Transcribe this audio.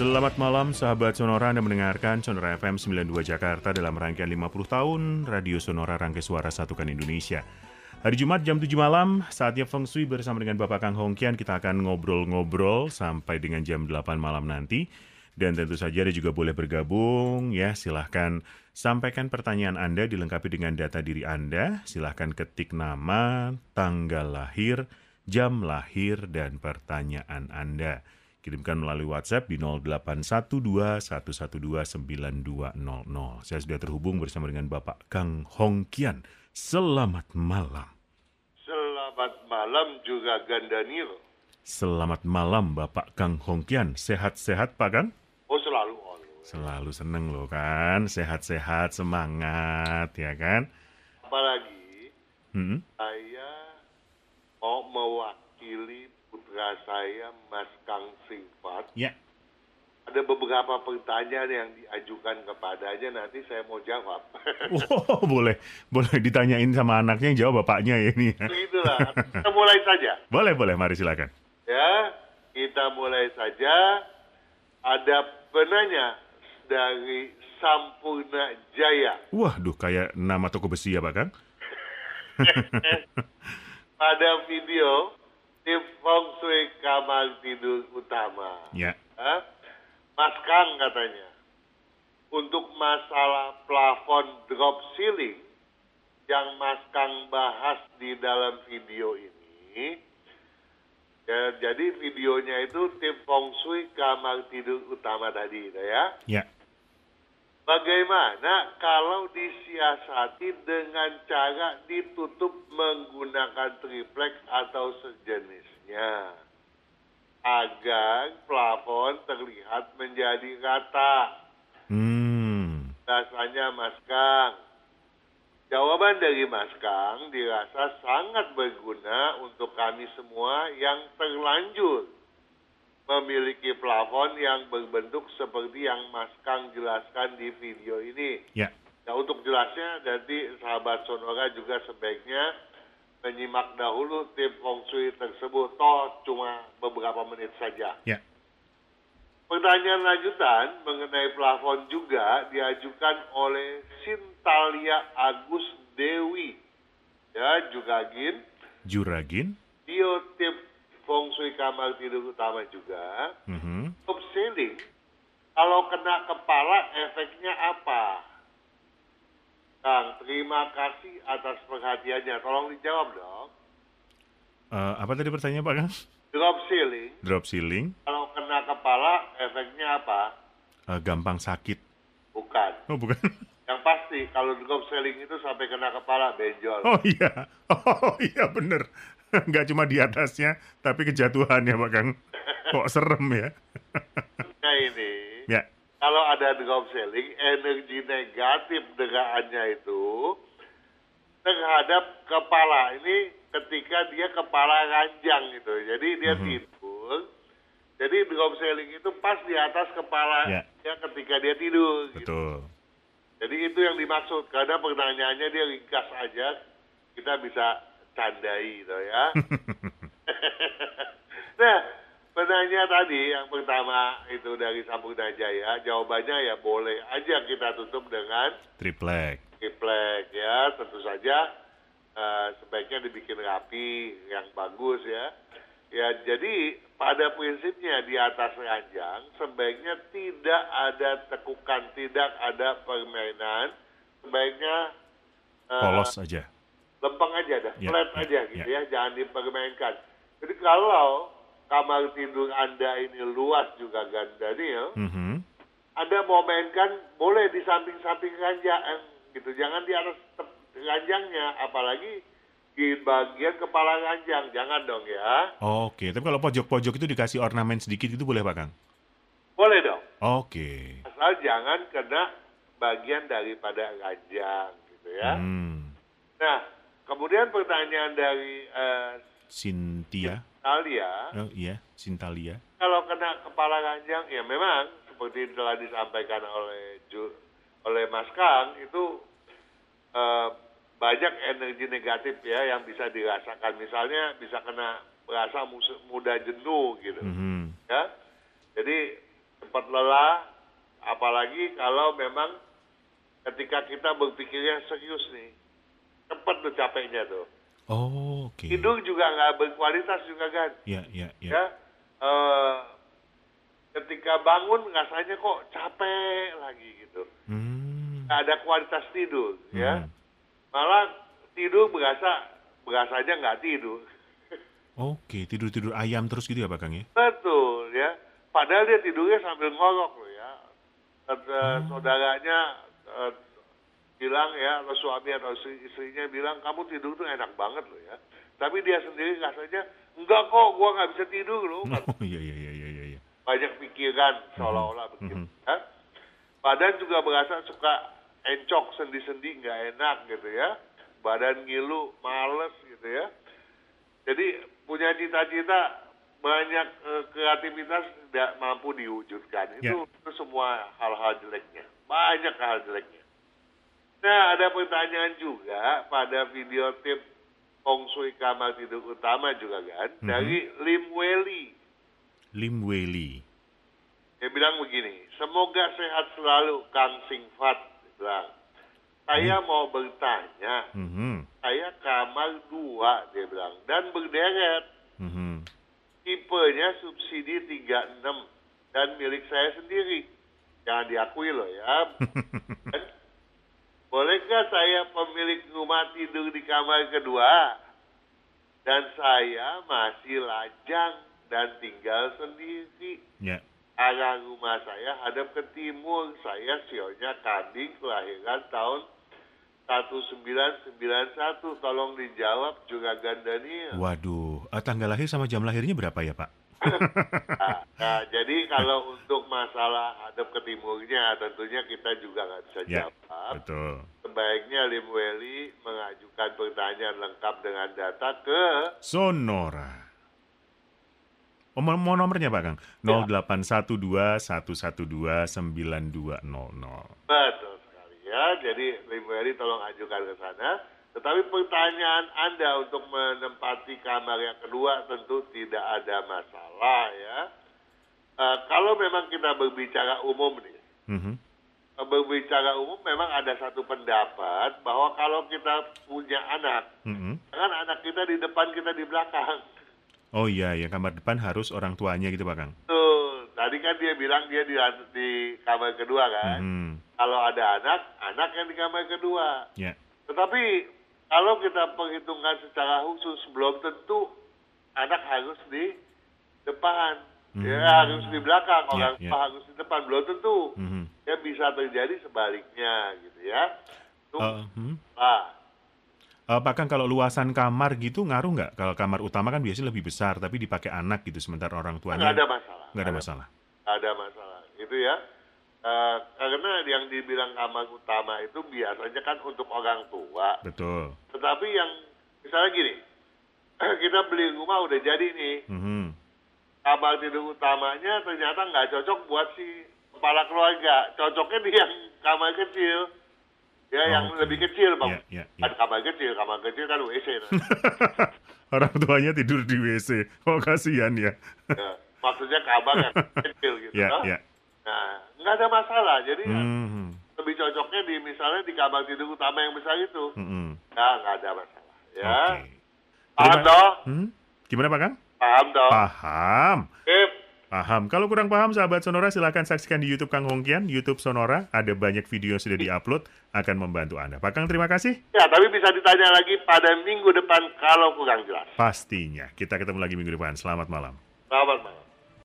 Selamat malam sahabat Sonora Anda mendengarkan Sonora FM 92 Jakarta dalam rangkaian 50 tahun Radio Sonora Rangkai Suara Satukan Indonesia. Hari Jumat jam 7 malam, saatnya Feng Shui bersama dengan Bapak Kang Hongkian. Kita akan ngobrol-ngobrol sampai dengan jam 8 malam nanti. Dan tentu saja Anda juga boleh bergabung ya. Silahkan sampaikan pertanyaan Anda dilengkapi dengan data diri Anda. Silahkan ketik nama, tanggal lahir, jam lahir, dan pertanyaan Anda. Kirimkan melalui WhatsApp di 0812-112-9200. Saya sudah terhubung bersama dengan Bapak Kang Hongkian. Selamat malam. Selamat malam juga Gandanil. Selamat malam Bapak Kang Hongkian. Sehat-sehat Pak Kang? Oh selalu. Selalu seneng loh kan. Sehat-sehat, semangat ya kan? Apalagi Hmm? saya mau mewakili putra saya Mas Kang Sifat. Ya. Ada beberapa pertanyaan yang diajukan kepadanya nanti saya mau jawab. Oh, boleh. Boleh ditanyain sama anaknya yang jawab bapaknya ya ini. Begitulah. Kita mulai saja. Boleh, boleh. Mari silakan. Ya, kita mulai saja. Ada penanya dari Sampurna Jaya. Waduh, kayak nama toko besi ya Pak Kang? Pada video tim Feng Shui kamar tidur utama. Ya. Hah? Mas Kang katanya, untuk masalah plafon drop ceiling yang Mas Kang bahas di dalam video ini, ya, jadi videonya itu tim Feng Shui kamar tidur utama tadi, gitu ya. Ya. Bagaimana kalau disiasati dengan cara ditutup menggunakan triplex atau sejenisnya agar plafon terlihat menjadi rata? Hmm. Rasanya Mas Kang. Jawaban dari Mas Kang dirasa sangat berguna untuk kami semua yang terlanjur memiliki plafon yang berbentuk seperti yang Mas Kang jelaskan di video ini. Ya. Nah, untuk jelasnya, nanti sahabat Sonora juga sebaiknya menyimak dahulu tim Feng Shui tersebut. Toh cuma beberapa menit saja. Ya. Pertanyaan lanjutan mengenai plafon juga diajukan oleh Sintalia Agus Dewi. Ya, juga Gin. Juragin. Bio tim Feng Shui kamar tidur utama juga. Mhm. Top ceiling, kalau kena kepala efeknya apa? Kang, terima kasih atas perhatiannya. Tolong dijawab dong. Eh, apa tadi pertanyaan Pak Kang? Drop ceiling, Drop ceiling. kalau kena kepala efeknya apa? Eh, gampang sakit. Bukan. Oh bukan? Yang pasti kalau drop ceiling itu sampai kena kepala benjol. Oh iya. Oh iya bener. Nggak cuma di atasnya, tapi kejatuhannya Pak Kang. Kok serem ya? Nah ini, Ya. kalau ada drop ceiling, energi negatif deraannya itu terhadap kepala. Ini ketika dia kepala ranjang gitu. Jadi dia Mhm. tidur. Jadi drop ceiling itu pas di atas kepala Ya. dia ketika dia tidur. Gitu. Betul. Jadi itu yang dimaksud. Karena pertanyaannya dia ringkas aja, kita bisa candai gitu ya. nah, penanya tadi yang pertama itu dari Sampurna Jaya, jawabannya ya boleh aja kita tutup dengan Triplek. triplek ya. Tentu saja eh, sebaiknya dibikin rapi, yang bagus ya. Ya, jadi pada prinsipnya di atas ranjang sebaiknya tidak ada tekukan, tidak ada permainan. Sebaiknya eh, Polos aja. Lempeng aja dah, Ya, flat ya, aja ya. gitu ya, jangan dipermainkan. Jadi kalau kamar tidur Anda ini luas juga Gandanil, Mhm. Anda mau mainkan boleh di samping-samping ranjang gitu, jangan di atas ranjangnya, apalagi di bagian kepala ranjang, jangan dong ya. Oke, tapi kalau pojok-pojok itu dikasih ornamen sedikit itu boleh Pak Kang? Boleh dong, Oke. asal jangan kena bagian daripada ranjang gitu ya. Hmm. Nah, kemudian pertanyaan dari eh, Cynthia. Talia, Oh iya, Sintalia. kalau kena kepala ranjang ya memang seperti telah disampaikan oleh Ju, oleh Mas Kang itu eh, banyak energi negatif ya yang bisa dirasakan misalnya bisa kena merasa mudah jenuh gitu Mhm. ya jadi cepat lelah, apalagi kalau memang ketika kita berpikirnya serius nih, cepat tuh capeknya tuh. Oh, oke. Tidur juga nggak berkualitas juga kan. Ya, ya, ya. Ya, eh, ketika bangun rasanya kok capek lagi gitu. Hmm. Nggak ada kualitas tidur, ya. Hmm. Malah tidur berasa berasanya nggak tidur. Oke, tidur-tidur ayam terus gitu ya Pak Kang ya? Betul ya. Padahal dia tidurnya sambil ngorok loh ya. Eh, Saudaranya eh, bilang ya, atau suami atau istri- istrinya bilang kamu tidur tuh enak banget loh ya. Tapi dia sendiri rasanya enggak kok, gua nggak bisa tidur loh. Oh, iya, iya, iya, iya, iya. Banyak pikiran seolah-olah begitu. Mhm. Ya. Badan juga berasa suka encok sendi-sendi nggak enak gitu ya. Badan ngilu, males gitu ya. Jadi punya cita-cita banyak eh, kreativitas tidak mampu diwujudkan. Itu, itu semua hal-hal jeleknya. Banyak hal jeleknya. Nah, ada pertanyaan juga pada video tip Feng Shui kamar tidur utama juga kan. Mhm. Dari Lim Weli. Lim Wei Li. Dia bilang begini, semoga sehat selalu Kang Singfat. Bilang, saya mau bertanya, Mhm. saya kamar dua, dia bilang, dan berderet. Mhm. Tipenya subsidi 36 dan milik saya sendiri. Jangan diakui loh ya. Dan, Bolehkah saya pemilik rumah tidur di kamar kedua? Dan saya masih lajang dan tinggal sendiri. Ya. Arah rumah saya hadap ke timur. Saya sionya kambing kelahiran tahun 1991. Tolong dijawab juga Gandania. Waduh, eh, tanggal lahir sama jam lahirnya berapa ya Pak? Nah, nah, jadi kalau untuk masalah hadap ke timurnya tentunya kita juga nggak bisa Ya, jawab. betul. Sebaiknya Lim Weli mengajukan pertanyaan lengkap dengan data ke Sonora. Oh, mau, mau nomornya Pak Kang? 0812-112-9200. Betul sekali ya. Jadi Lim Weli tolong ajukan ke sana. Tetapi pertanyaan Anda untuk menempati kamar yang kedua tentu tidak ada masalah ya. Eh, kalau memang kita berbicara umum nih, Mhm. eh, berbicara umum memang ada satu pendapat bahwa kalau kita punya anak, Mhm. jangan anak kita di depan kita di belakang. Oh iya, ya kamar depan harus orang tuanya gitu Pak Kang? Tuh, tadi kan dia bilang dia di, di kamar kedua kan. Mhm. Kalau ada anak, anak yang di kamar kedua. Ya. Tetapi kalau kita perhitungkan secara khusus, belum tentu anak harus di depan. Ya Hmm. harus di belakang, Ya, orang tua harus di depan. Belum tentu. Mhm. Ya bisa terjadi sebaliknya gitu ya. Itu Eh, hmm. ah, Eh, Pak Kang, kalau luasan kamar gitu ngaruh nggak? Kalau kamar utama kan biasanya lebih besar, tapi dipakai anak gitu, sementara orang tuanya nggak ada masalah. nggak ada masalah. Nggak ada masalah. Itu ya. Eh, karena yang dibilang kamar utama itu biasanya kan untuk orang tua. Betul. Tetapi yang misalnya gini, kita beli rumah udah jadi nih, Mhm. kamar tidur utamanya ternyata nggak cocok buat si kepala keluarga. Cocoknya di yang kamar kecil. Ya, Oh, yang oke. lebih kecil, Bang. Ya, ya, ya. Kan kamar kecil, kamar kecil kan WC. Nah. orang tuanya tidur di WC. Oh kasihan ya. Ya, maksudnya kamar yang kecil gitu. Ya, toh. ya. Nah, nggak ada masalah. Jadi ya, Mhm. lebih cocoknya di misalnya di kamar tidur utama yang besar itu. Mhm. Nah, nggak ada masalah. Ya, Oke. paham Terima- toh? Hmm? Gimana Pak Kang? Paham toh? Paham. Sip. Paham. Kalau kurang paham, sahabat Sonora, silahkan saksikan di YouTube Kang Hongkian, YouTube Sonora. Ada banyak video yang sudah diupload, akan membantu Anda. Pak Kang, terima kasih. Ya, tapi bisa ditanya lagi pada minggu depan kalau kurang jelas. Pastinya. Kita ketemu lagi minggu depan. Selamat malam. Selamat malam.